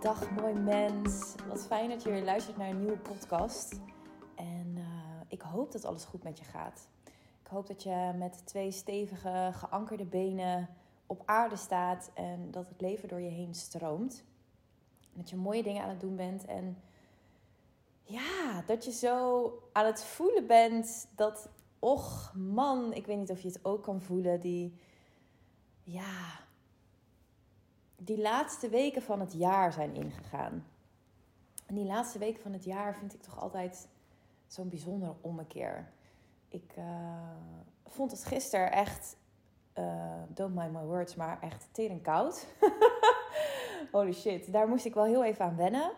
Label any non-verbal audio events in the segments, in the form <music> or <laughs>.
Dag mooi mens. Wat fijn dat je luistert naar een nieuwe podcast. En uh, ik hoop dat alles goed met je gaat. Ik hoop dat je met twee stevige, geankerde benen op aarde staat en dat het leven door je heen stroomt. Dat je mooie dingen aan het doen bent en ja, dat je zo aan het voelen bent dat, och man, ik weet niet of je het ook kan voelen, die, ja, die laatste weken van het jaar zijn ingegaan. En die laatste weken van het jaar vind ik toch altijd zo'n bijzondere ommekeer. Ik uh, vond het gisteren echt, uh, don't mind my words, maar echt tering koud. <laughs> Holy shit, daar moest ik wel heel even aan wennen.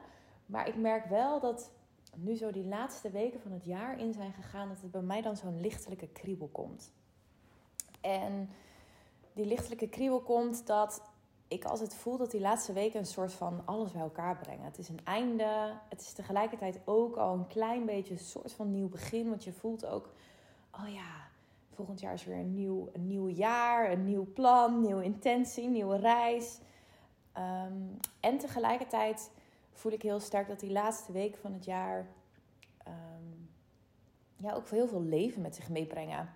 Maar ik merk wel dat nu zo die laatste weken van het jaar in zijn gegaan, dat het bij mij dan zo'n lichtelijke kriebel komt. En die lichtelijke kriebel komt dat ik altijd voel dat die laatste weken een soort van alles bij elkaar brengen. Het is een einde. Het is tegelijkertijd ook al een klein beetje een soort van nieuw begin. Want je voelt ook, oh ja, volgend jaar is weer een nieuw, een nieuw jaar, een nieuw plan, nieuwe intentie, nieuwe reis. Ehm, en tegelijkertijd voel ik heel sterk dat die laatste weken van het jaar ehm, ja, ook heel veel leven met zich meebrengen.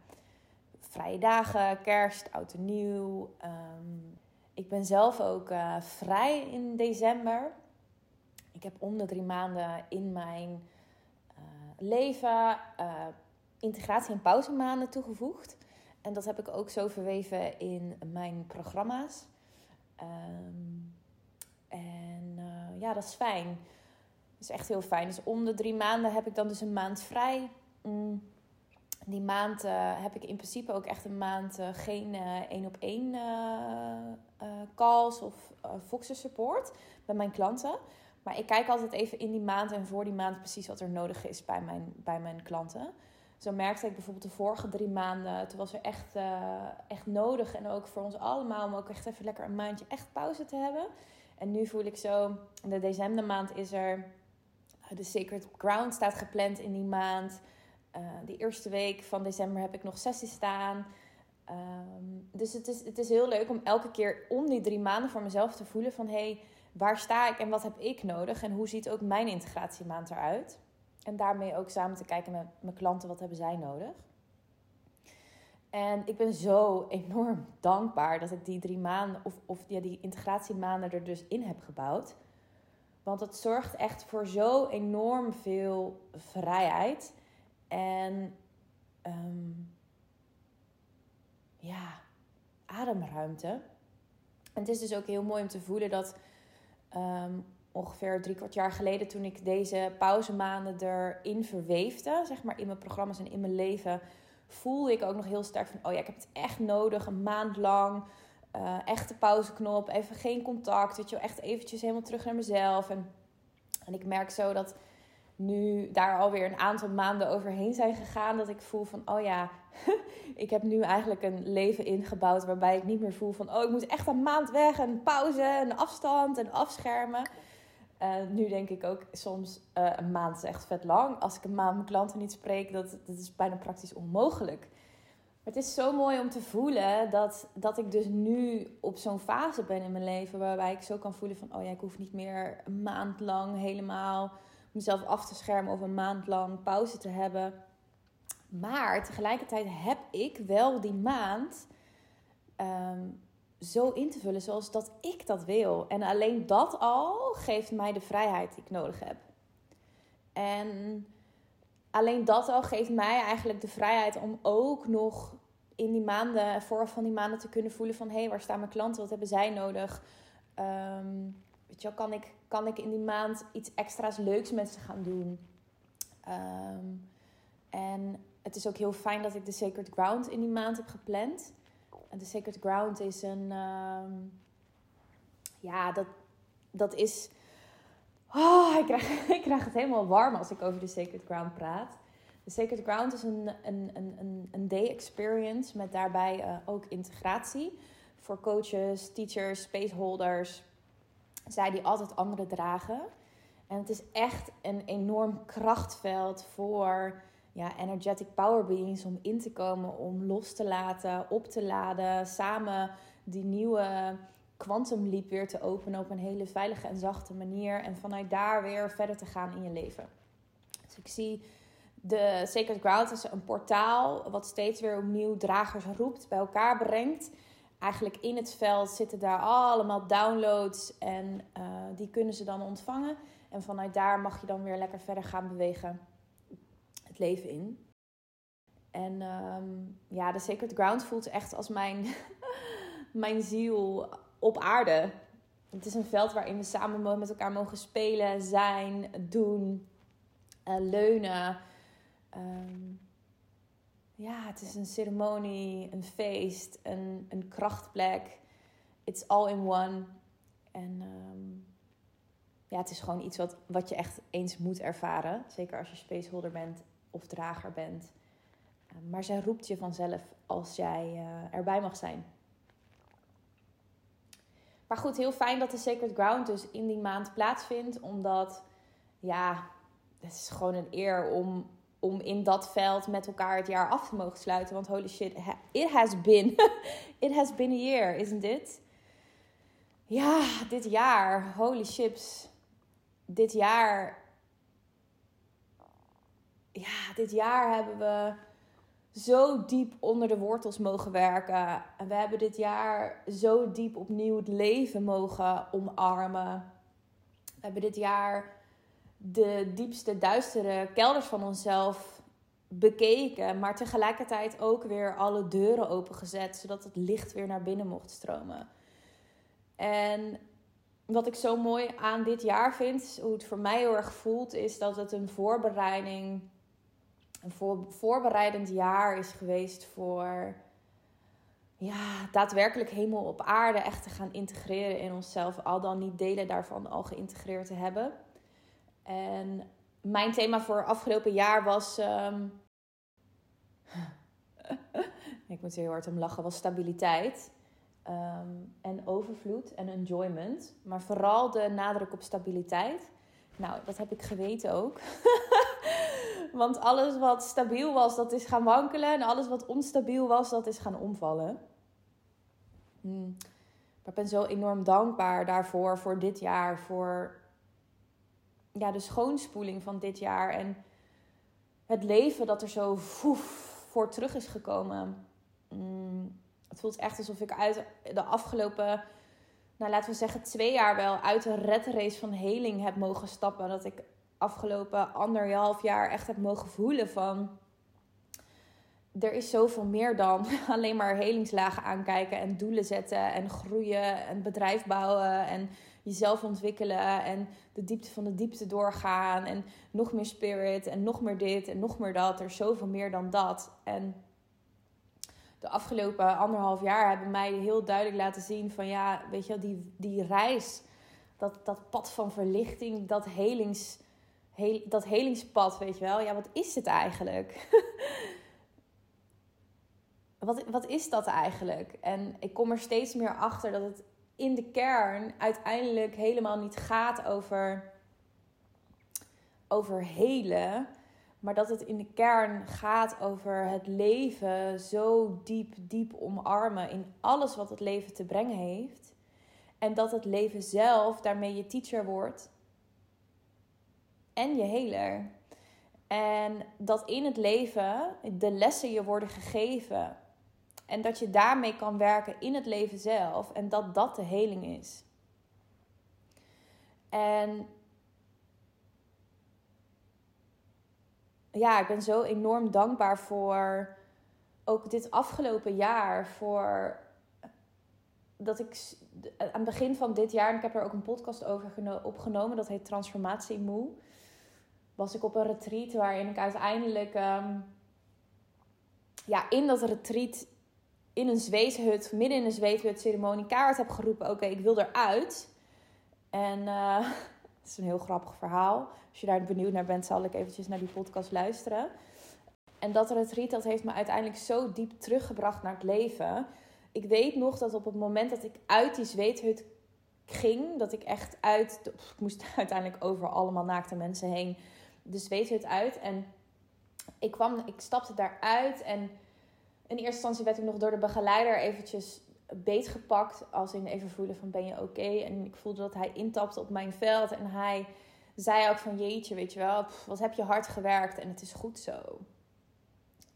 Vrije dagen, kerst, oud en nieuw. Um, ik ben zelf ook uh, vrij in december. Ik heb om de drie maanden in mijn uh, leven uh, integratie- en pauzemaanden toegevoegd. En dat heb ik ook zo verweven in mijn programma's. Um, en ja, dat is fijn. Dat is echt heel fijn. Dus om de drie maanden heb ik dan dus een maand vrij. Die maand uh, heb ik in principe ook echt een maand uh, geen uh, één op één calls of Foxer support bij mijn klanten. Maar ik kijk altijd even in die maand en voor die maand precies wat er nodig is bij mijn, bij mijn klanten. Zo merkte ik bijvoorbeeld de vorige drie maanden, toen was er echt, echt nodig. En ook voor ons allemaal om ook echt even lekker een maandje echt pauze te hebben. En nu voel ik zo, de decembermaand is er, de Sacred Ground staat gepland in die maand. Uh, die eerste week van december heb ik nog sessies staan. Um, dus het is, het is heel leuk om elke keer om die drie maanden voor mezelf te voelen van... hé, hey, waar sta ik en wat heb ik nodig? En hoe ziet ook mijn integratiemaand eruit? En daarmee ook samen te kijken met mijn klanten, wat hebben zij nodig? En ik ben zo enorm dankbaar dat ik die drie maanden, of, of ja, die integratiemaanden er dus in heb gebouwd. Want het zorgt echt voor zo enorm veel vrijheid. En um, ja, ademruimte. En het is dus ook heel mooi om te voelen dat um, ongeveer drie kwart jaar geleden, toen ik deze pauzemaanden erin verweefde, zeg maar in mijn programma's en in mijn leven, voelde ik ook nog heel sterk van: oh ja, ik heb het echt nodig, een maand lang. Uh, echte pauzeknop, even geen contact, weet je echt eventjes helemaal terug naar mezelf. En, en ik merk zo dat nu daar alweer een aantal maanden overheen zijn gegaan, dat ik voel van, oh ja, <laughs> ik heb nu eigenlijk een leven ingebouwd waarbij ik niet meer voel van, oh ik moet echt een maand weg, een pauze, een afstand en afschermen. Uh, nu denk ik ook soms, uh, een maand is echt vet lang. Als ik een maand mijn klanten niet spreek, dat, dat is bijna praktisch onmogelijk. Maar het is zo mooi om te voelen dat, dat ik dus nu op zo'n fase ben in mijn leven waarbij ik zo kan voelen van, oh ja, ik hoef niet meer een maand lang helemaal mezelf af te schermen of een maand lang pauze te hebben. Maar tegelijkertijd heb ik wel die maand ehm, zo in te vullen zoals dat ik dat wil. En alleen dat al geeft mij de vrijheid die ik nodig heb. En alleen dat al geeft mij eigenlijk de vrijheid om ook nog in die maanden, vooraf van die maanden te kunnen voelen van hé, hey, waar staan mijn klanten? Wat hebben zij nodig? Um, weet je kan ik, kan ik in die maand iets extra's leuks met ze gaan doen? Um, en het is ook heel fijn dat ik de Sacred Ground in die maand heb gepland. En de Sacred Ground is een. Um, ja, dat, dat is. Oh, ik krijg, <laughs> ik krijg het helemaal warm als ik over de Sacred Ground praat. De Sacred Ground is een, een, een, een day experience met daarbij uh, ook integratie voor coaches, teachers, spaceholders, zij die altijd anderen dragen. En het is echt een enorm krachtveld voor ja, energetic power beings om in te komen, om los te laten, op te laden, samen die nieuwe quantum leap weer te openen op een hele veilige en zachte manier. En vanuit daar weer verder te gaan in je leven. Dus ik zie de Sacred Ground als een portaal wat steeds weer opnieuw dragers roept, bij elkaar brengt. Eigenlijk in het veld zitten daar allemaal downloads en uh, die kunnen ze dan ontvangen. En vanuit daar mag je dan weer lekker verder gaan bewegen het leven in. En um, ja, de Sacred Ground voelt echt als mijn, <laughs> mijn ziel op aarde. Het is een veld waarin we samen met elkaar mogen spelen, zijn, doen, uh, leunen. Um, ja, het is een ceremonie, een feest, een, een krachtplek. It's all in one. En um, ja, het is gewoon iets wat, wat je echt eens moet ervaren. Zeker als je spaceholder bent of drager bent. Uh, maar zij roept je vanzelf als jij uh, erbij mag zijn. Maar goed, heel fijn dat de Sacred Ground dus in die maand plaatsvindt. Omdat, ja, het is gewoon een eer om, om in dat veld met elkaar het jaar af te mogen sluiten. Want holy shit, it has been, <laughs> it has been a year, isn't it? Ja, dit jaar, holy chips. Dit jaar, ja, dit jaar hebben we zo diep onder de wortels mogen werken. En we hebben dit jaar zo diep opnieuw het leven mogen omarmen. We hebben dit jaar de diepste, duistere kelders van onszelf bekeken. Maar tegelijkertijd ook weer alle deuren opengezet. Zodat het licht weer naar binnen mocht stromen. En wat ik zo mooi aan dit jaar vind, hoe het voor mij heel erg voelt, is dat het een voorbereiding een voor, voorbereidend jaar is geweest voor ja, daadwerkelijk hemel op aarde echt te gaan integreren in onszelf. Al dan niet delen daarvan al geïntegreerd te hebben. En mijn thema voor afgelopen jaar was. Um, <laughs> ik moet heel hard om lachen, was stabiliteit. Um, en overvloed en enjoyment. Maar vooral de nadruk op stabiliteit. Nou, dat heb ik geweten ook. <laughs> Want alles wat stabiel was, dat is gaan wankelen. En alles wat onstabiel was, dat is gaan omvallen. Hmm. Maar ik ben zo enorm dankbaar daarvoor, voor dit jaar. Voor ja, de schoonspoeling van dit jaar. En het leven dat er zo voor terug is gekomen. Hmm. Het voelt echt alsof ik uit de afgelopen, nou laten we zeggen, twee jaar wel uit de red race van heling heb mogen stappen. Dat ik afgelopen anderhalf jaar echt heb mogen voelen van... Er is zoveel meer dan <laughs> alleen maar helingslagen aankijken en doelen zetten en groeien en bedrijf bouwen en jezelf ontwikkelen en de diepte van de diepte doorgaan en nog meer spirit en nog meer dit en nog meer dat. Er is zoveel meer dan dat. En de afgelopen anderhalf jaar hebben mij heel duidelijk laten zien van ja, weet je, die, die reis, dat, dat pad van verlichting, dat helings dat helingspad, weet je wel. Ja, wat is het eigenlijk? <laughs> wat, wat is dat eigenlijk? En ik kom er steeds meer achter dat het in de kern uiteindelijk helemaal niet gaat over, over helen. Maar dat het in de kern gaat over het leven zo diep, diep omarmen in alles wat het leven te brengen heeft. En dat het leven zelf daarmee je teacher wordt en je heler. En dat in het leven de lessen je worden gegeven. En dat je daarmee kan werken in het leven zelf. En dat dat de heling is. En ja, ik ben zo enorm dankbaar voor ook dit afgelopen jaar. Voor dat ik aan het begin van dit jaar, en ik heb er ook een podcast over opgenomen, dat heet Transformatie Moe was ik op een retreat waarin ik uiteindelijk um, ja, in dat retreat in een zweethut, midden in een zweethut ceremonie kaart heb geroepen: Oké, ik wil eruit. En uh, <laughs> het is een heel grappig verhaal. Als je daar benieuwd naar bent, zal ik eventjes naar die podcast luisteren. En dat retreat, dat heeft me uiteindelijk zo diep teruggebracht naar het leven. Ik weet nog dat op het moment dat ik uit die zweethut ging, dat ik echt uit. Ik moest <laughs> uiteindelijk over allemaal naakte mensen heen de zweethut uit. En ik, kwam, ik stapte daaruit en in eerste instantie werd ik nog door de begeleider eventjes beetgepakt. Als in even voelen van ben je oké. En ik voelde dat hij intapte op mijn veld. En hij zei ook van jeetje, weet je wel, wat heb je hard gewerkt en het is goed zo.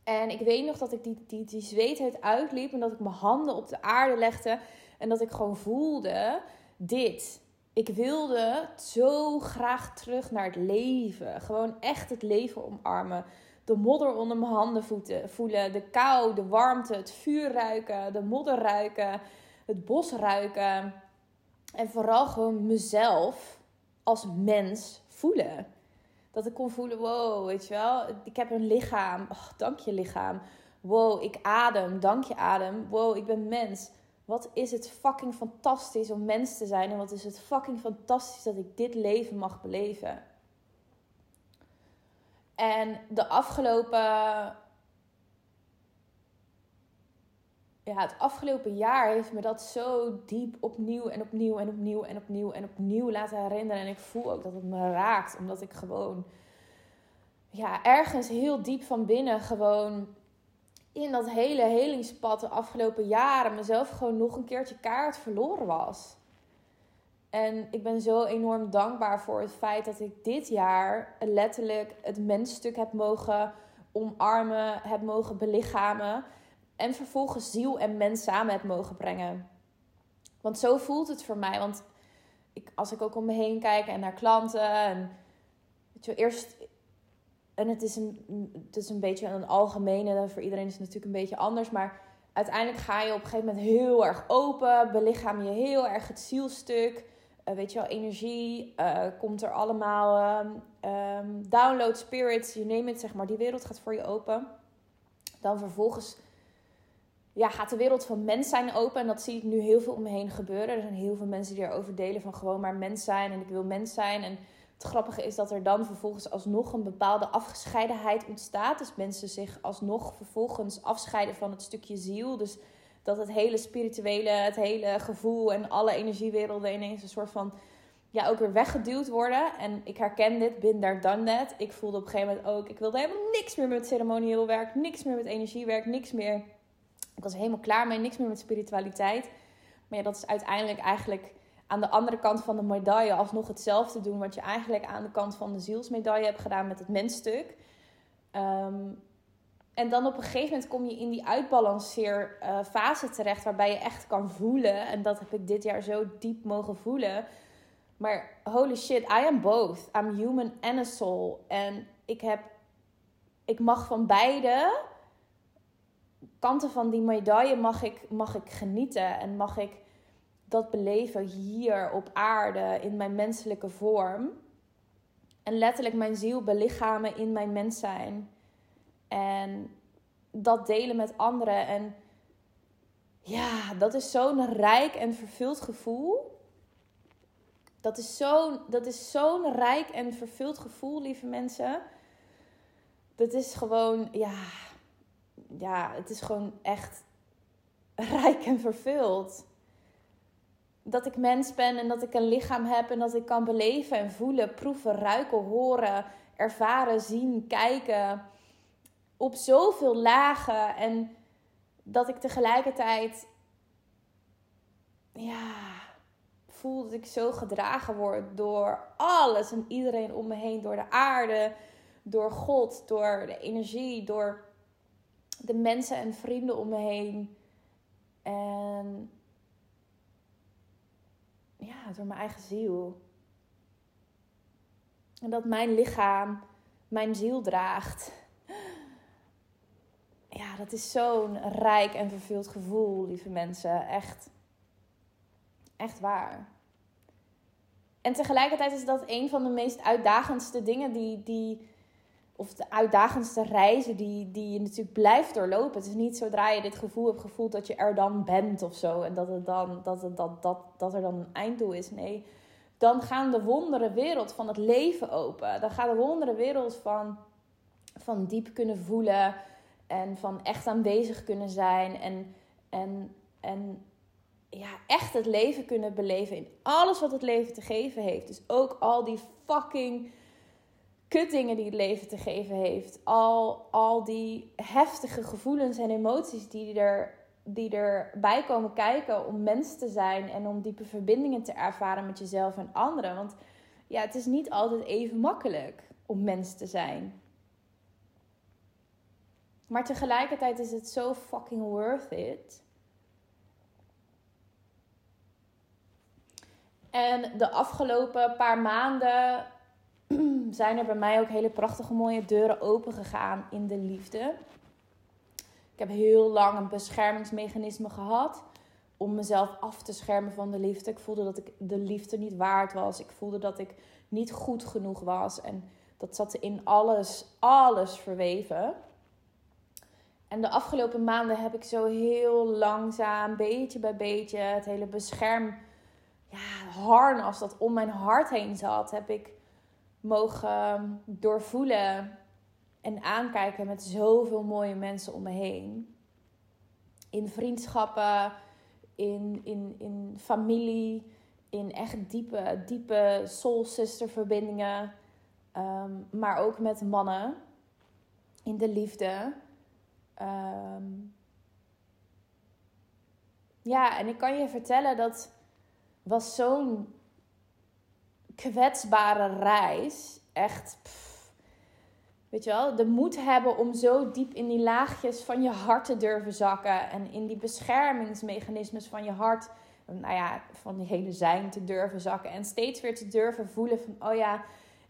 En ik weet nog dat ik die, die, die zweetheid uitliep en dat ik mijn handen op de aarde legde. En dat ik gewoon voelde, dit. Ik wilde zo graag terug naar het leven. Gewoon echt het leven omarmen. De modder onder mijn handen voeten, voelen. De kou, de warmte, het vuur ruiken. De modder ruiken. Het bos ruiken. En vooral gewoon mezelf als mens voelen. Dat ik kon voelen, wow, weet je wel, ik heb een lichaam. Oh, dank je lichaam. Wow, ik adem. Dank je adem. Wow, ik ben mens. Wat is het fucking fantastisch om mens te zijn. En wat is het fucking fantastisch dat ik dit leven mag beleven. En de afgelopen ja, het afgelopen jaar heeft me dat zo diep opnieuw en opnieuw en opnieuw en opnieuw en opnieuw laten herinneren. En ik voel ook dat het me raakt, omdat ik gewoon, ja, ergens heel diep van binnen gewoon in dat hele helingspad de afgelopen jaren mezelf gewoon nog een keertje kaart verloren was. En ik ben zo enorm dankbaar voor het feit dat ik dit jaar letterlijk het mensstuk heb mogen omarmen, heb mogen belichamen. En vervolgens ziel en mens samen heb mogen brengen. Want zo voelt het voor mij. Want ik, als ik ook om me heen kijk en naar klanten. En, weet je, eerst. En het is, een, het is een beetje een algemene. Voor iedereen is het natuurlijk een beetje anders. Maar uiteindelijk ga je op een gegeven moment heel erg open. Belichaam je heel erg het zielstuk. Uh, weet je wel, energie. Uh, komt er allemaal. Um, download spirits, you name it, zeg maar. Die wereld gaat voor je open. Dan vervolgens ja, gaat de wereld van mens zijn open. En dat zie ik nu heel veel om me heen gebeuren. Er zijn heel veel mensen die erover delen van gewoon maar mens zijn. En ik wil mens zijn. En het grappige is dat er dan vervolgens alsnog een bepaalde afgescheidenheid ontstaat. Dus mensen zich alsnog vervolgens afscheiden van het stukje ziel. Dus dat het hele spirituele, het hele gevoel en alle energiewerelden ineens een soort van ja, ook weer weggeduwd worden. En ik herken dit, bin daar dan net. Ik voelde op een gegeven moment ook, ik wilde helemaal niks meer met ceremonieel werk, niks meer met energiewerk, niks meer ik was helemaal klaar mee, niks meer met spiritualiteit. Maar ja, dat is uiteindelijk eigenlijk aan de andere kant van de medaille alsnog hetzelfde doen. Wat je eigenlijk aan de kant van de zielsmedaille hebt gedaan met het mensstuk. Um, en dan op een gegeven moment kom je in die uitbalanceer uh, fase terecht. Waarbij je echt kan voelen. En dat heb ik dit jaar zo diep mogen voelen. Maar holy shit, I am both. I'm human and a soul. En ik heb... Ik mag van beide kanten van die medaille mag ik, mag ik genieten en mag ik dat beleven hier op aarde in mijn menselijke vorm. En letterlijk mijn ziel belichamen in mijn mens zijn. En dat delen met anderen. En ja, dat is zo'n rijk en vervuld gevoel. Dat is zo'n rijk en vervuld gevoel, lieve mensen. Dat is gewoon, ja, ja, het is gewoon echt <laughs> rijk en vervuld. Dat ik mens ben en dat ik een lichaam heb en dat ik kan beleven en voelen, proeven, ruiken, horen, ervaren, zien, kijken. Op zoveel lagen. En dat ik tegelijkertijd, ja, voel dat ik zo gedragen word door alles en iedereen om me heen. Door de aarde, door God, door de energie, door de mensen en vrienden om me heen. En ja, door mijn eigen ziel. En dat mijn lichaam mijn ziel draagt. Ja, dat is zo'n rijk en vervuld gevoel, lieve mensen. Echt. Echt waar. En tegelijkertijd is dat een van de meest uitdagendste dingen die, die, of de uitdagendste reizen die, die je natuurlijk blijft doorlopen. Het is niet zodra je dit gevoel hebt gevoeld dat je er dan bent of zo. En dat, het dan, dat, het, dat, dat, dat er dan een einddoel is. Nee, dan gaan de wondere wereld van het leven open. Dan gaat de wondere wereld van, van diep kunnen voelen. En van echt aanwezig kunnen zijn. En, en, en ja, echt het leven kunnen beleven in alles wat het leven te geven heeft. Dus ook al die fucking kutdingen die het leven te geven heeft. Al, al die heftige gevoelens en emoties die er, die erbij komen kijken om mens te zijn en om diepe verbindingen te ervaren met jezelf en anderen. Want ja, het is niet altijd even makkelijk om mens te zijn. Maar tegelijkertijd is het zo fucking worth it. En de afgelopen paar maanden <clears throat> zijn er bij mij ook hele prachtige mooie deuren open gegaan in de liefde. Ik heb heel lang een beschermingsmechanisme gehad om mezelf af te schermen van de liefde. Ik voelde dat ik de liefde niet waard was. Ik voelde dat ik niet goed genoeg was. En dat zat in alles, alles verweven. En de afgelopen maanden heb ik zo heel langzaam, beetje bij beetje, het hele bescherm ja, harnas dat om mijn hart heen zat, heb ik mogen doorvoelen en aankijken met zoveel mooie mensen om me heen. In vriendschappen, in, in, in familie, in echt diepe, diepe soul sister verbindingen. Ehm, maar ook met mannen in de liefde. Ehm, ja, en ik kan je vertellen dat was zo'n kwetsbare reis. Echt, weet je wel, de moed hebben om zo diep in die laagjes van je hart te durven zakken. En in die beschermingsmechanismes van je hart, nou ja, van die hele zijn te durven zakken. En steeds weer te durven voelen van, oh ja,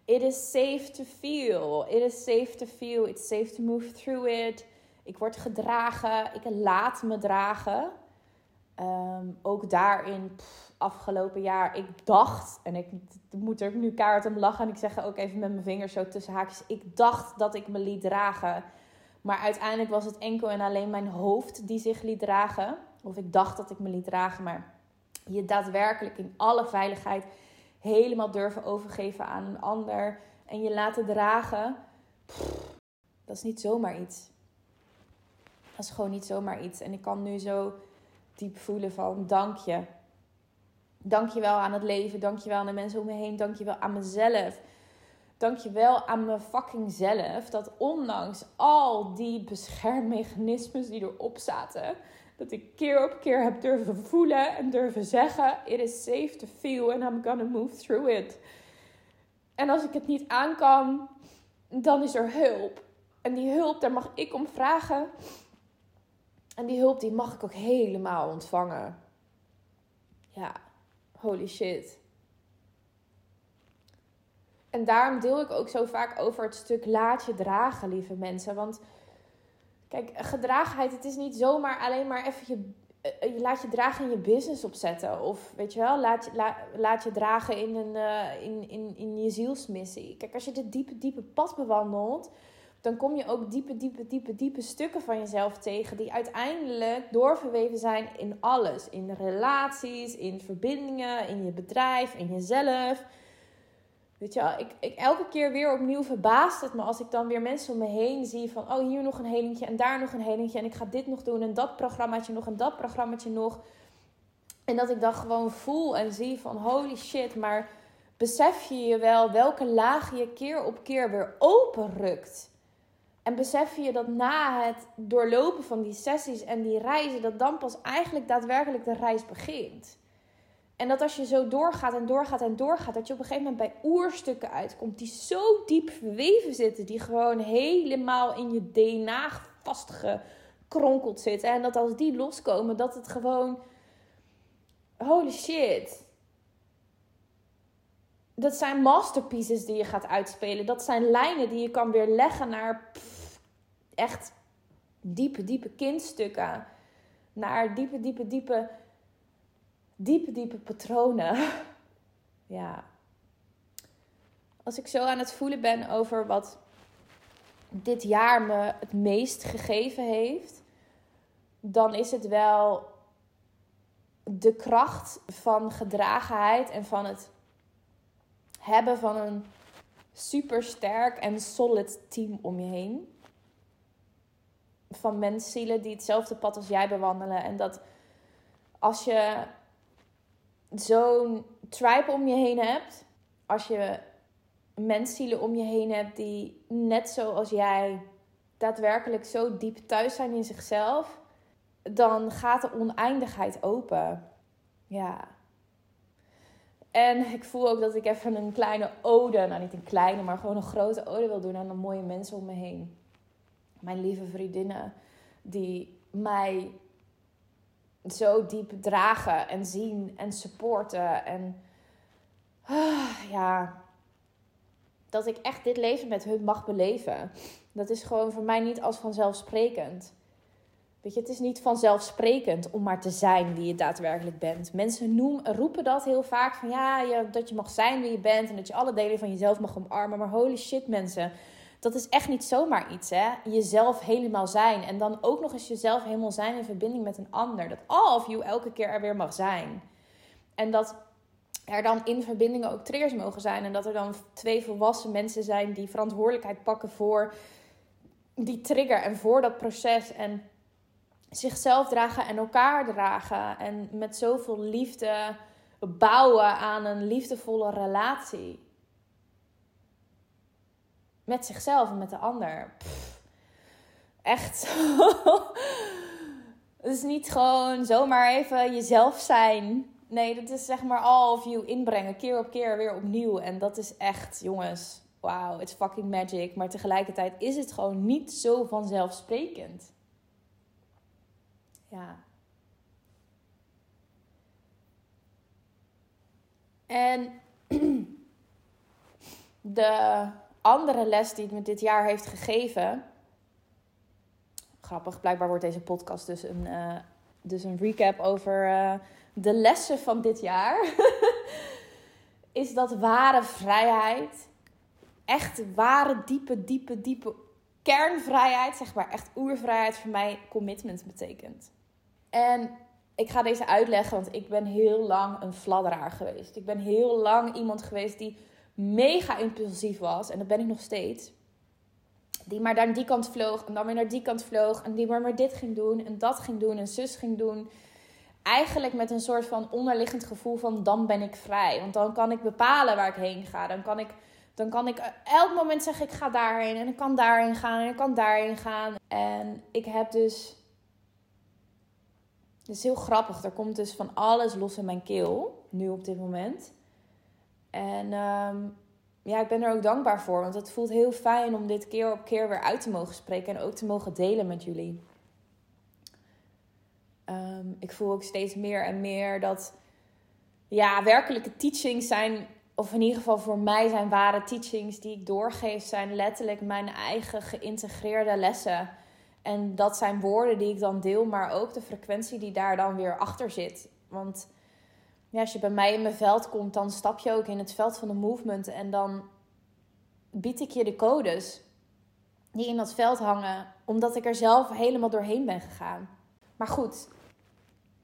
it is safe to feel. It is safe to feel. It's safe to move through it. Ik word gedragen. Ik laat me dragen. Ehm, ook daarin, afgelopen jaar, ik dacht, en ik moet er nu kaart om lachen en ik zeg ook even met mijn vingers zo tussen haakjes, ik dacht dat ik me liet dragen. Maar uiteindelijk was het enkel en alleen mijn hoofd die zich liet dragen. Of ik dacht dat ik me liet dragen, maar je daadwerkelijk in alle veiligheid helemaal durven overgeven aan een ander en je laten dragen, dat is niet zomaar iets. Is gewoon niet zomaar iets. En ik kan nu zo diep voelen van dank je. Dank je wel aan het leven. Dank je wel aan de mensen om me heen. Dank je wel aan mezelf. Dank je wel aan mijn fucking zelf. Dat ondanks al die beschermmechanismes die erop zaten. Dat ik keer op keer heb durven voelen en durven zeggen. It is safe to feel and I'm gonna move through it. En als ik het niet aan kan, dan is er hulp. En die hulp, daar mag ik om vragen. En die hulp die mag ik ook helemaal ontvangen. Ja, holy shit. En daarom deel ik ook zo vaak over het stuk laat je dragen, lieve mensen. Want kijk, gedragenheid, het is niet zomaar alleen maar even je, eh, je laat je dragen in je business opzetten. Of weet je wel, laat je, laat je dragen in, een, uh, in, in, in je zielsmissie. Kijk, als je dit diepe, diepe pad bewandelt, dan kom je ook diepe, diepe, diepe, diepe stukken van jezelf tegen. Die uiteindelijk doorverweven zijn in alles. In relaties, in verbindingen, in je bedrijf, in jezelf. Weet je, ik, ik, elke keer weer opnieuw verbaast het me als ik dan weer mensen om me heen zie van, oh hier nog een helingje en daar nog een helingje en ik ga dit nog doen en dat programmaatje nog en dat programmaatje nog. En dat ik dan gewoon voel en zie van, holy shit, maar besef je je wel welke laag je keer op keer weer openrukt. En besef je dat na het doorlopen van die sessies en die reizen, dat dan pas eigenlijk daadwerkelijk de reis begint. En dat als je zo doorgaat en doorgaat en doorgaat, dat je op een gegeven moment bij oerstukken uitkomt die zo diep verweven zitten, die gewoon helemaal in je DNA vastgekronkeld zitten. En dat als die loskomen, dat het gewoon. Holy shit. Dat zijn masterpieces die je gaat uitspelen. Dat zijn lijnen die je kan weer leggen naar echt diepe, diepe kindstukken. Naar diepe, diepe, diepe, diepe, diepe patronen. <laughs> ja. Als ik zo aan het voelen ben over wat dit jaar me het meest gegeven heeft, dan is het wel de kracht van gedragenheid en van het hebben van een super sterk en solid team om je heen van menszielen die hetzelfde pad als jij bewandelen. En dat als je zo'n tribe om je heen hebt, als je menszielen om je heen hebt die net zoals jij daadwerkelijk zo diep thuis zijn in zichzelf, dan gaat de oneindigheid open. Ja. En ik voel ook dat ik even een kleine ode, nou niet een kleine, maar gewoon een grote ode wil doen aan de mooie mensen om me heen. Mijn lieve vriendinnen, die mij zo diep dragen en zien en supporten. En ah, ja, dat ik echt dit leven met hun mag beleven. Dat is gewoon voor mij niet als vanzelfsprekend. Weet je, het is niet vanzelfsprekend om maar te zijn wie je daadwerkelijk bent. Mensen noemen, roepen dat heel vaak van ja, je, dat je mag zijn wie je bent en dat je alle delen van jezelf mag omarmen. Maar holy shit mensen, dat is echt niet zomaar iets hè. Jezelf helemaal zijn en dan ook nog eens jezelf helemaal zijn in verbinding met een ander. Dat all of you elke keer er weer mag zijn. En dat er dan in verbindingen ook triggers mogen zijn. En dat er dan twee volwassen mensen zijn die verantwoordelijkheid pakken voor die trigger en voor dat proces. En zichzelf dragen en elkaar dragen. En met zoveel liefde bouwen aan een liefdevolle relatie. Met zichzelf en met de ander. echt. <laughs> Het is niet gewoon zomaar even jezelf zijn. Nee, dat is zeg maar all of you inbrengen. Keer op keer weer opnieuw. En dat is echt, jongens, wow, it's fucking magic. Maar tegelijkertijd is het gewoon niet zo vanzelfsprekend. Ja. En <clears throat> de andere les die het me dit jaar heeft gegeven. Grappig, blijkbaar wordt deze podcast dus een, uh, dus een recap over uh, de lessen van dit jaar. <laughs> is dat ware vrijheid, echt ware, diepe, diepe, diepe kernvrijheid, zeg maar echt oervrijheid voor mij commitment betekent. En ik ga deze uitleggen, want ik ben heel lang een fladderaar geweest. Ik ben heel lang iemand geweest die mega impulsief was. En dat ben ik nog steeds. Die maar naar die kant vloog en dan weer naar die kant vloog. En die maar maar dit ging doen en dat ging doen en zus ging doen. Eigenlijk met een soort van onderliggend gevoel van dan ben ik vrij. Want dan kan ik bepalen waar ik heen ga. Dan kan ik, dan kan ik elk moment zeggen ik ga daarheen. En ik kan daarheen gaan en ik kan daarheen gaan. En ik heb dus het is heel grappig. Er komt dus van alles los in mijn keel. Nu op dit moment. En ehm, ja, ik ben er ook dankbaar voor. Want het voelt heel fijn om dit keer op keer weer uit te mogen spreken. En ook te mogen delen met jullie. Ehm, ik voel ook steeds meer en meer dat... Ja, werkelijke teachings zijn... Of in ieder geval voor mij zijn ware teachings die ik doorgeef... zijn letterlijk mijn eigen geïntegreerde lessen en dat zijn woorden die ik dan deel, maar ook de frequentie die daar dan weer achter zit. Want ja, als je bij mij in mijn veld komt, dan stap je ook in het veld van de movement. En dan bied ik je de codes die in dat veld hangen, omdat ik er zelf helemaal doorheen ben gegaan. Maar goed,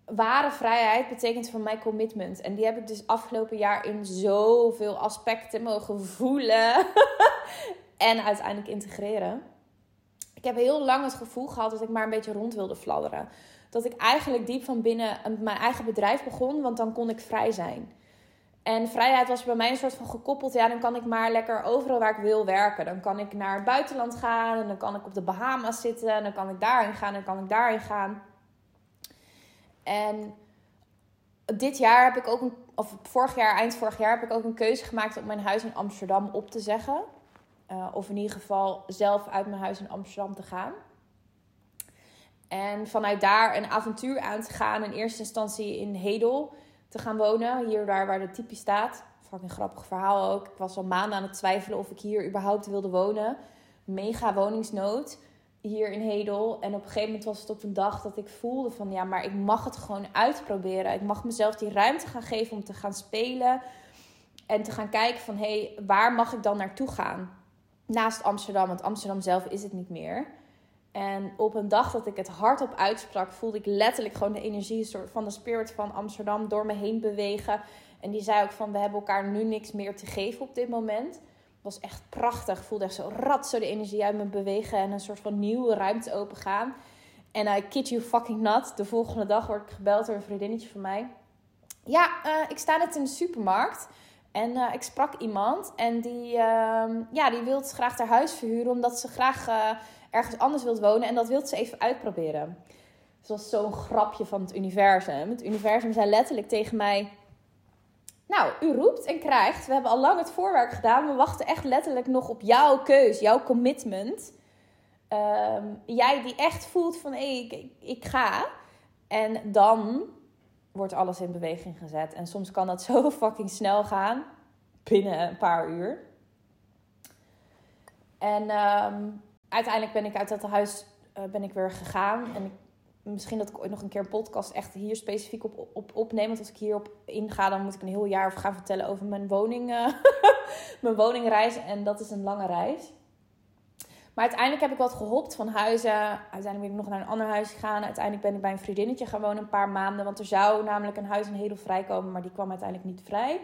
ware vrijheid betekent voor mij commitment. En die heb ik dus afgelopen jaar in zoveel aspecten mogen voelen <laughs> en uiteindelijk integreren ik heb heel lang het gevoel gehad dat ik maar een beetje rond wilde fladderen. Dat ik eigenlijk diep van binnen mijn eigen bedrijf begon, want dan kon ik vrij zijn. En vrijheid was bij mij een soort van gekoppeld. Ja, dan kan ik maar lekker overal waar ik wil werken. Dan kan ik naar het buitenland gaan. En dan kan ik op de Bahama's zitten. En dan kan ik daarin gaan. En dan kan ik daarin gaan. En dit jaar heb ik ook een. Of vorig jaar, eind vorig jaar, heb ik ook een keuze gemaakt om mijn huis in Amsterdam op te zeggen. Uh, of in ieder geval zelf uit mijn huis in Amsterdam te gaan. En vanuit daar een avontuur aan te gaan. In eerste instantie in Hedel te gaan wonen. Hier daar waar de typie staat. Fucking grappig verhaal ook. Ik was al maanden aan het twijfelen of ik hier überhaupt wilde wonen. Mega woningsnood hier in Hedel. En op een gegeven moment was het op een dag dat ik voelde van... Ja, maar ik mag het gewoon uitproberen. Ik mag mezelf die ruimte gaan geven om te gaan spelen. En te gaan kijken van... Hé, hey, waar mag ik dan naartoe gaan? Naast Amsterdam, want Amsterdam zelf is het niet meer. En op een dag dat ik het hardop uitsprak, voelde ik letterlijk gewoon de energie van de spirit van Amsterdam door me heen bewegen. En die zei ook van, we hebben elkaar nu niks meer te geven op dit moment. Was echt prachtig. Voelde echt zo rat zo de energie uit me bewegen en een soort van nieuwe ruimte open gaan. En I kid you fucking not, de volgende dag word ik gebeld door een vriendinnetje van mij. Ja, uh, ik sta net in de supermarkt. En uh, ik sprak iemand en die, uh, ja, die wil graag haar huis verhuren omdat ze graag uh, ergens anders wilt wonen. En dat wil ze even uitproberen. zoals zo'n grapje van het universum. Het universum zei letterlijk tegen mij: Nou, u roept en krijgt. We hebben al lang het voorwerk gedaan. We wachten echt letterlijk nog op jouw keus, jouw commitment. Ehm, jij die echt voelt van hé, ik ga. En dan wordt alles in beweging gezet. En soms kan dat <laughs> zo fucking snel gaan. Binnen een paar uur. En ehm, uiteindelijk ben ik uit dat huis uh, ben ik weer gegaan. En misschien dat ik ooit nog een keer een podcast echt hier specifiek op, op opneem. Want als ik hierop inga, dan moet ik een heel jaar over gaan vertellen over mijn woning. Uh, <laughs> mijn woningreis. En dat is een lange reis. Maar uiteindelijk heb ik wat gehopt van huizen. Uiteindelijk ben ik nog naar een ander huis gegaan. Uiteindelijk ben ik bij een vriendinnetje gaan wonen een paar maanden. Want er zou namelijk een huis in Hedel vrijkomen, maar die kwam uiteindelijk niet vrij.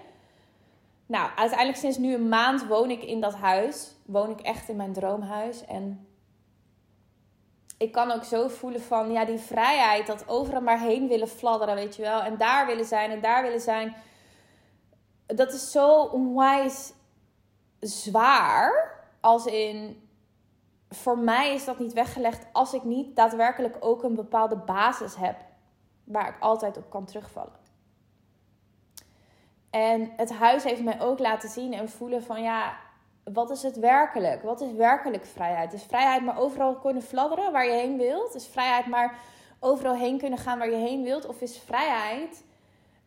Nou, uiteindelijk sinds nu een maand woon ik in dat huis. Woon ik echt in mijn droomhuis. En ik kan ook zo voelen van, ja, die vrijheid. Dat overal maar heen willen fladderen, weet je wel. En daar willen zijn en daar willen zijn. Dat is zo onwijs zwaar. Als in, voor mij is dat niet weggelegd als ik niet daadwerkelijk ook een bepaalde basis heb. Waar ik altijd op kan terugvallen. En het huis heeft mij ook laten zien en voelen van ja, wat is het werkelijk? Wat is werkelijk vrijheid? Is vrijheid maar overal kunnen fladderen waar je heen wilt? Is vrijheid maar overal heen kunnen gaan waar je heen wilt? Of is vrijheid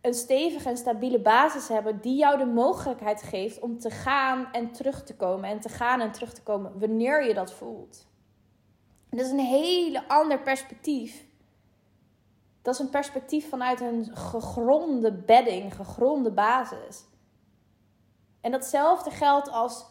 een stevige en stabiele basis hebben die jou de mogelijkheid geeft om te gaan en terug te komen en te gaan en terug te komen wanneer je dat voelt? dat is een hele ander perspectief dat is een perspectief vanuit een gegronde bedding, gegronde basis. En datzelfde geldt als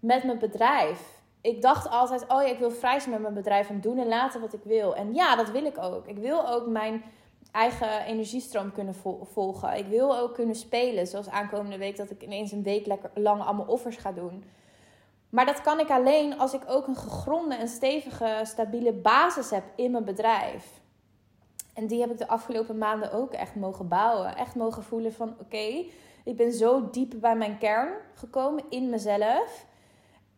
met mijn bedrijf. Ik dacht altijd, oh ja, ik wil vrij zijn met mijn bedrijf en doen en laten wat ik wil. En ja, dat wil ik ook. Ik wil ook mijn eigen energiestroom kunnen volgen. Ik wil ook kunnen spelen, zoals aankomende week dat ik ineens een week lekker lang allemaal offers ga doen. Maar dat kan ik alleen als ik ook een gegronde en stevige, stabiele basis heb in mijn bedrijf. En die heb ik de afgelopen maanden ook echt mogen bouwen. Echt mogen voelen van oké, ik ben zo diep bij mijn kern gekomen in mezelf.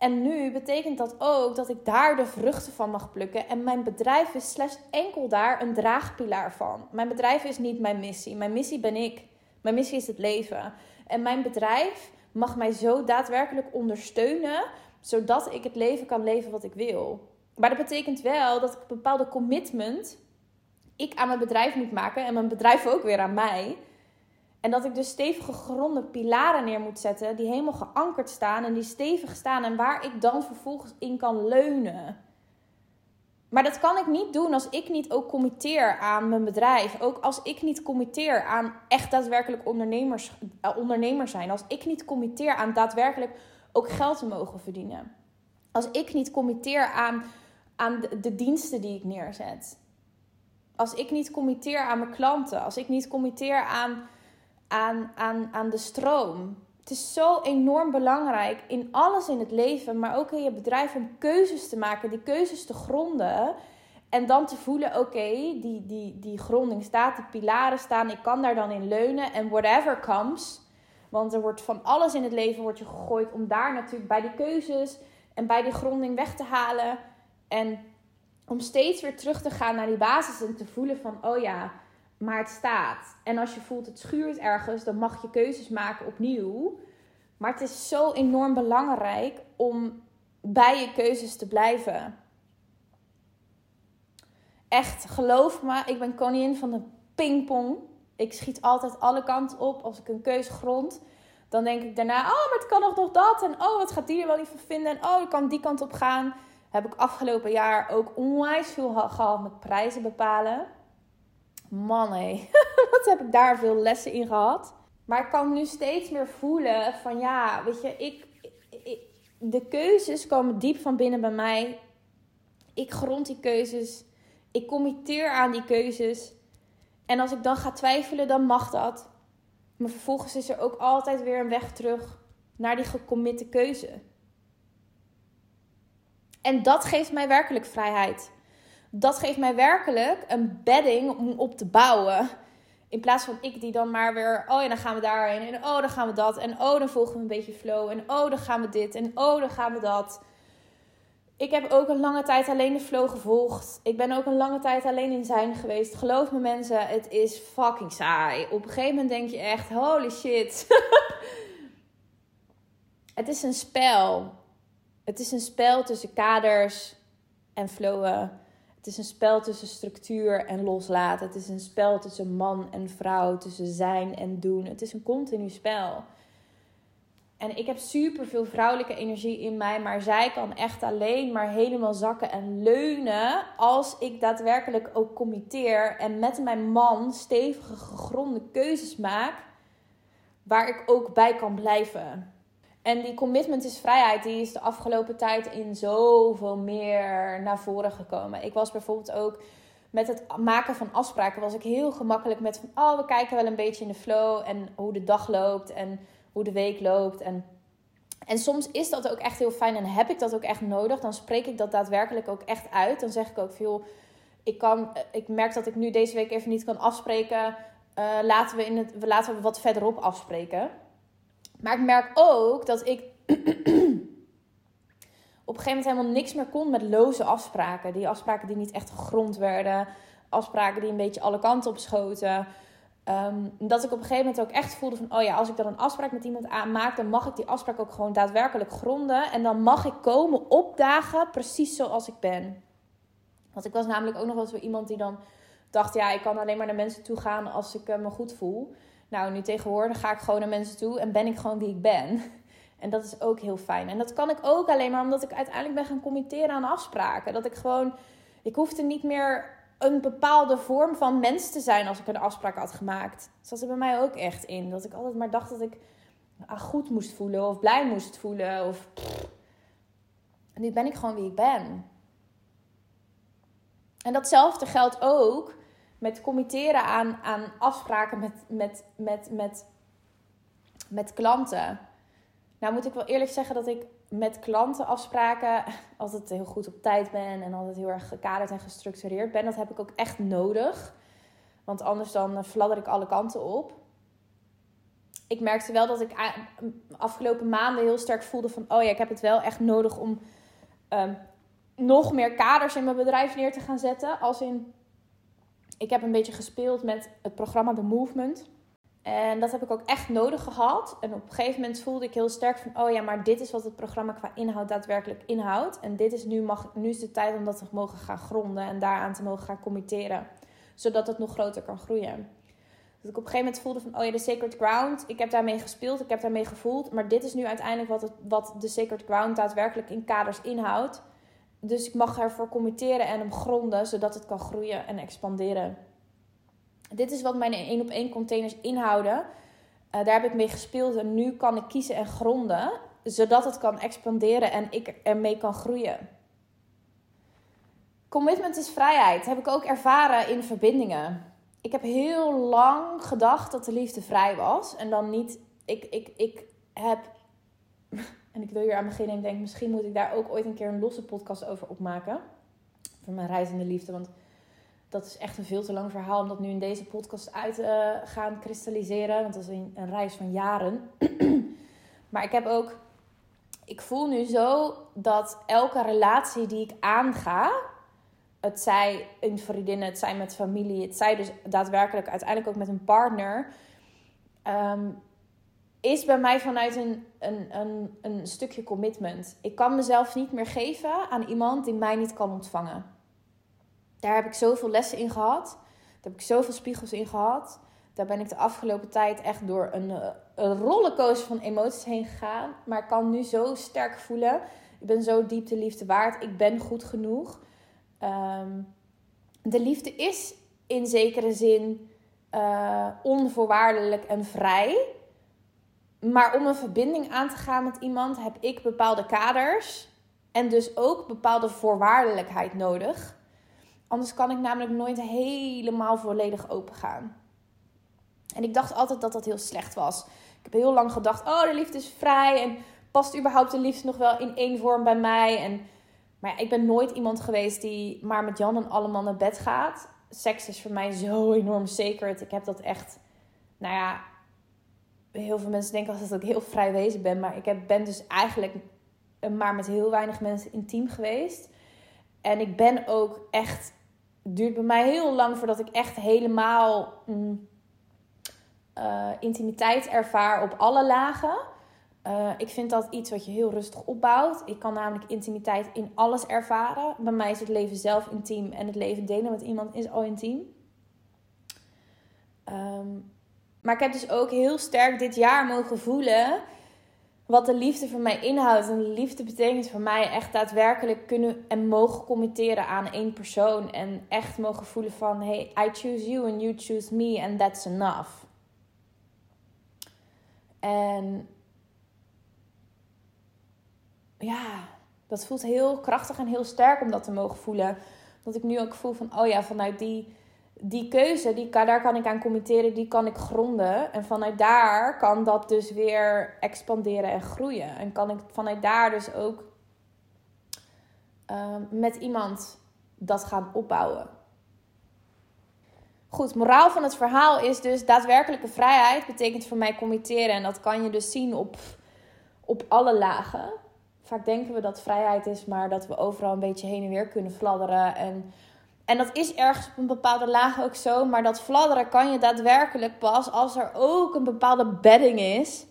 En nu betekent dat ook dat ik daar de vruchten van mag plukken. En mijn bedrijf is slechts enkel daar een draagpilaar van. Mijn bedrijf is niet mijn missie. Mijn missie ben ik. Mijn missie is het leven. En mijn bedrijf mag mij zo daadwerkelijk ondersteunen, zodat ik het leven kan leven wat ik wil. Maar dat betekent wel dat ik een bepaalde commitment ik aan mijn bedrijf moet maken en mijn bedrijf ook weer aan mij. En dat ik dus stevige gronde pilaren neer moet zetten die helemaal geankerd staan en die stevig staan en waar ik dan vervolgens in kan leunen. Maar dat kan ik niet doen als ik niet ook committeer aan mijn bedrijf. Ook als ik niet committeer aan echt daadwerkelijk ondernemers, uh, ondernemer zijn. Als ik niet committeer aan daadwerkelijk ook geld te mogen verdienen. Als ik niet committeer aan, aan de, de diensten die ik neerzet als ik niet committeer aan mijn klanten, als ik niet committeer aan, aan, aan, aan de stroom. Het is zo enorm belangrijk in alles in het leven, maar ook in je bedrijf om keuzes te maken, die keuzes te gronden. En dan te voelen, oké, die, die, die gronding staat, die pilaren staan, ik kan daar dan in leunen. En whatever comes, want er wordt van alles in het leven wordt je gegooid om daar natuurlijk bij die keuzes en bij die gronding weg te halen. En om steeds weer terug te gaan naar die basis en te voelen van, oh ja, maar het staat. En als je voelt het schuurt ergens, dan mag je keuzes maken opnieuw. Maar het is zo enorm belangrijk om bij je keuzes te blijven. Echt, geloof me, ik ben koningin van de pingpong. Ik schiet altijd alle kanten op als ik een keuze grond. Dan denk ik daarna, oh, maar het kan nog nog dat. En oh, wat gaat die er wel niet van vinden? En oh, ik kan die kant op gaan heb ik afgelopen jaar ook onwijs veel gehad met prijzen bepalen. Man <laughs> wat heb ik daar veel lessen in gehad. Maar ik kan nu steeds meer voelen van ja, weet je, ik, ik, de keuzes komen diep van binnen bij mij. Ik grond die keuzes. Ik committeer aan die keuzes. En als ik dan ga twijfelen, dan mag dat. Maar vervolgens is er ook altijd weer een weg terug naar die gecommitte keuze. En dat geeft mij werkelijk vrijheid. Dat geeft mij werkelijk een bedding om op te bouwen. In plaats van ik die dan maar weer, oh ja, dan gaan we daarheen. En oh, dan gaan we dat. En oh, dan volgen we een beetje flow. En oh, dan gaan we dit. En oh, dan gaan we dat. ik heb ook een lange tijd alleen de flow gevolgd. Ik ben ook een lange tijd alleen in zijn geweest. Geloof me mensen, het is fucking saai. Op een gegeven moment denk je echt, holy shit. <laughs> het is een spel. Het is een spel tussen kaders en flowen. Het is een spel tussen structuur en loslaten. Het is een spel tussen man en vrouw, tussen zijn en doen. Het is een continu spel. En ik heb super veel vrouwelijke energie in mij, maar zij kan echt alleen maar helemaal zakken en leunen als ik daadwerkelijk ook committeer en met mijn man stevige gegronde keuzes maak waar ik ook bij kan blijven. En die commitment is vrijheid, die is de afgelopen tijd in zoveel meer naar voren gekomen. Ik was bijvoorbeeld ook met het maken van afspraken was ik heel gemakkelijk met van oh we kijken wel een beetje in de flow en hoe de dag loopt en hoe de week loopt. En, en soms is dat ook echt heel fijn en heb ik dat ook echt nodig. Dan spreek ik dat daadwerkelijk ook echt uit. Dan zeg ik ook veel, ik, kan, ik merk dat ik nu deze week even niet kan afspreken. Uh, laten, we in het, laten we wat verderop afspreken. Maar ik merk ook dat ik <clears throat> op een gegeven moment helemaal niks meer kon met loze afspraken. Die afspraken die niet echt gegrond werden. Afspraken die een beetje alle kanten op schoten. Ehm, dat ik op een gegeven moment ook echt voelde van... oh ja, als ik dan een afspraak met iemand aanmaak... dan mag ik die afspraak ook gewoon daadwerkelijk gronden. En dan mag ik komen opdagen precies zoals ik ben. Want ik was namelijk ook nog wel zo iemand die dan dacht... ja, ik kan alleen maar naar mensen toe gaan als ik me goed voel. Nou, nu tegenwoordig ga ik gewoon naar mensen toe... en ben ik gewoon wie ik ben. <laughs> En dat is ook heel fijn. En dat kan ik ook alleen maar omdat ik uiteindelijk ben gaan committeren aan afspraken. Dat ik gewoon... Ik hoefde niet meer een bepaalde vorm van mens te zijn als ik een afspraak had gemaakt. Dat zat er bij mij ook echt in. Dat ik altijd maar dacht dat ik ah, goed moest voelen of blij moest voelen. Of... Nu ben ik gewoon wie ik ben. En datzelfde geldt ook met committeren aan, aan afspraken met, met, met, met, met klanten. Nou moet ik wel eerlijk zeggen dat ik met klantenafspraken <laughs> altijd heel goed op tijd ben en altijd heel erg gekaderd en gestructureerd ben. Dat heb ik ook echt nodig. Want anders dan fladder ik alle kanten op. Ik merkte wel dat ik afgelopen maanden heel sterk voelde van... oh ja, ik heb het wel echt nodig om um, nog meer kaders in mijn bedrijf neer te gaan zetten. Als in, ik heb een beetje gespeeld met het programma The Movement... En dat heb ik ook echt nodig gehad. En op een gegeven moment voelde ik heel sterk van... oh ja, maar dit is wat het programma qua inhoud daadwerkelijk inhoudt. En dit is nu, mag, nu is de tijd om dat te mogen gaan gronden... en daaraan te mogen gaan committeren. Zodat het nog groter kan groeien. Dat ik op een gegeven moment voelde van... oh ja, de Sacred Ground, ik heb daarmee gespeeld, ik heb daarmee gevoeld... maar dit is nu uiteindelijk wat, het, wat de Sacred Ground daadwerkelijk in kaders inhoudt. Dus ik mag ervoor committeren en hem gronden... zodat het kan groeien en expanderen dit is wat mijn 1 op 1 containers inhouden. Uh, daar heb ik mee gespeeld en nu kan ik kiezen en gronden, zodat het kan expanderen en ik ermee kan groeien. Commitment is vrijheid. heb ik ook ervaren in verbindingen. Ik heb heel lang gedacht dat de liefde vrij was. En dan niet. Ik, ik, ik heb. En ik wil hier aan beginnen en denk, misschien moet ik daar ook ooit een keer een losse podcast over opmaken. Voor mijn reizende liefde. Want dat is echt een veel te lang verhaal om dat nu in deze podcast uit te uh, gaan kristalliseren. Want dat is een, een reis van jaren. <clears throat> maar ik heb ook. Ik voel nu zo dat elke relatie die ik aanga. Het zij in vriendinnen, het zij met familie, het zij dus daadwerkelijk uiteindelijk ook met een partner. Ehm, is bij mij vanuit een, een, een, een stukje commitment. Ik kan mezelf niet meer geven aan iemand die mij niet kan ontvangen. Daar heb ik zoveel lessen in gehad. Daar heb ik zoveel spiegels in gehad. Daar ben ik de afgelopen tijd echt door een, eh, een van emoties heen gegaan. Maar ik kan nu zo sterk voelen. Ik ben zo diep de liefde waard. Ik ben goed genoeg. Ehm, de liefde is in zekere zin uh, onvoorwaardelijk en vrij. Maar om een verbinding aan te gaan met iemand heb ik bepaalde kaders. En dus ook bepaalde voorwaardelijkheid nodig. Anders kan ik namelijk nooit helemaal volledig open gaan. En ik dacht altijd dat dat heel slecht was. Ik heb heel lang gedacht: oh, de liefde is vrij. En past überhaupt de liefde nog wel in één vorm bij mij? En, maar ja, ik ben nooit iemand geweest die maar met Jan en allemaal naar bed gaat. Seks is voor mij zo enorm sacred. Ik heb dat echt, nou ja, heel veel mensen denken dat ik heel vrij wezen ben. Maar ik heb, ben dus eigenlijk maar met heel weinig mensen intiem geweest. En ik ben ook echt. Het duurt bij mij heel lang voordat ik echt helemaal mm, uh, intimiteit ervaar op alle lagen. Uh, ik vind dat iets wat je heel rustig opbouwt. Ik kan namelijk intimiteit in alles ervaren. Bij mij is het leven zelf intiem en het leven delen met iemand is al intiem. Um, maar ik heb dus ook heel sterk dit jaar mogen voelen wat de liefde voor mij inhoudt. En de liefde betekent voor mij echt daadwerkelijk kunnen en mogen committeren aan één persoon. En echt mogen voelen van, hey, I choose you and you choose me and that's enough. En ja, dat voelt heel krachtig en heel sterk om dat te mogen voelen. Dat ik nu ook voel van, oh ja, vanuit die, die keuze, die, daar kan ik aan committeren, die kan ik gronden. En vanuit daar kan dat dus weer expanderen en groeien. En kan ik vanuit daar dus ook uh, met iemand dat gaan opbouwen. Goed, moraal van het verhaal is dus daadwerkelijke vrijheid betekent voor mij committeren. En dat kan je dus zien op, op alle lagen. Vaak denken we dat vrijheid is, maar dat we overal een beetje heen en weer kunnen fladderen. En, en dat is ergens op een bepaalde laag ook zo. Maar dat fladderen kan je daadwerkelijk pas als er ook een bepaalde bedding is.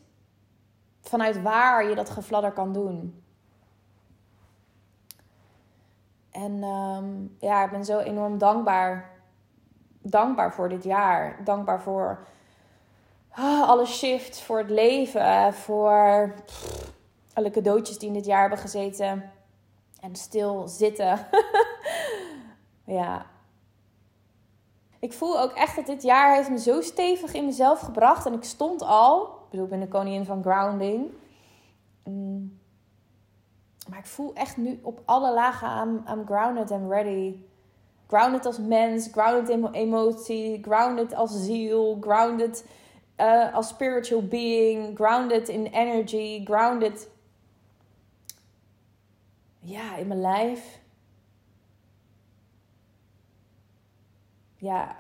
Vanuit waar je dat gefladder kan doen. En um, ja, ik ben zo enorm dankbaar dankbaar voor dit jaar. Dankbaar voor ah, alle shifts, voor het leven, voor alle cadeautjes die in dit jaar hebben gezeten. En stil zitten. <laughs> ja. Ik voel ook echt dat dit jaar heeft me zo stevig in mezelf gebracht. En ik stond al, ik bedoel, ik ben de koningin van grounding. Mm. Maar ik voel echt nu op alle lagen, I'm, I'm grounded and ready grounded als mens, grounded in emotie, grounded als ziel, grounded uh, als spiritual being, grounded in energy, grounded ja, in mijn lijf. Ja.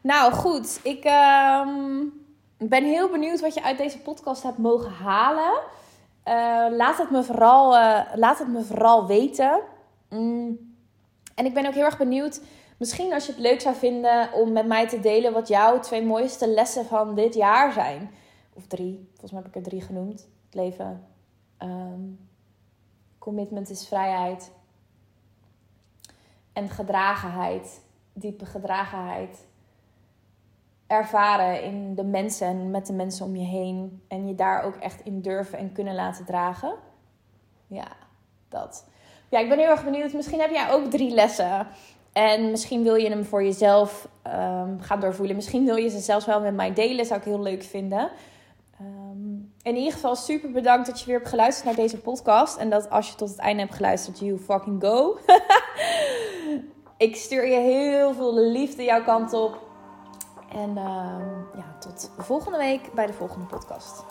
Nou goed, ik uh, ben heel benieuwd wat je uit deze podcast hebt mogen halen. Uh, laat, het me vooral, uh, laat het me vooral weten. Mm. En ik ben ook heel erg benieuwd, misschien als je het leuk zou vinden om met mij te delen wat jouw twee mooiste lessen van dit jaar zijn. Of drie, volgens mij heb ik er drie genoemd. Het leven. Um, commitment is vrijheid. En gedragenheid, diepe gedragenheid. Ervaren in de mensen en met de mensen om je heen. En je daar ook echt in durven en kunnen laten dragen. Ja, dat ja, ik ben heel erg benieuwd. Misschien heb jij ook drie lessen. En misschien wil je hem voor jezelf um, gaan doorvoelen. Misschien wil je ze zelfs wel met mij delen. Zou ik heel leuk vinden. Um, in ieder geval super bedankt dat je weer hebt geluisterd naar deze podcast. En dat als je tot het einde hebt geluisterd, you fucking go. <laughs> ik stuur je heel veel liefde jouw kant op. En uh, ja, tot volgende week bij de volgende podcast.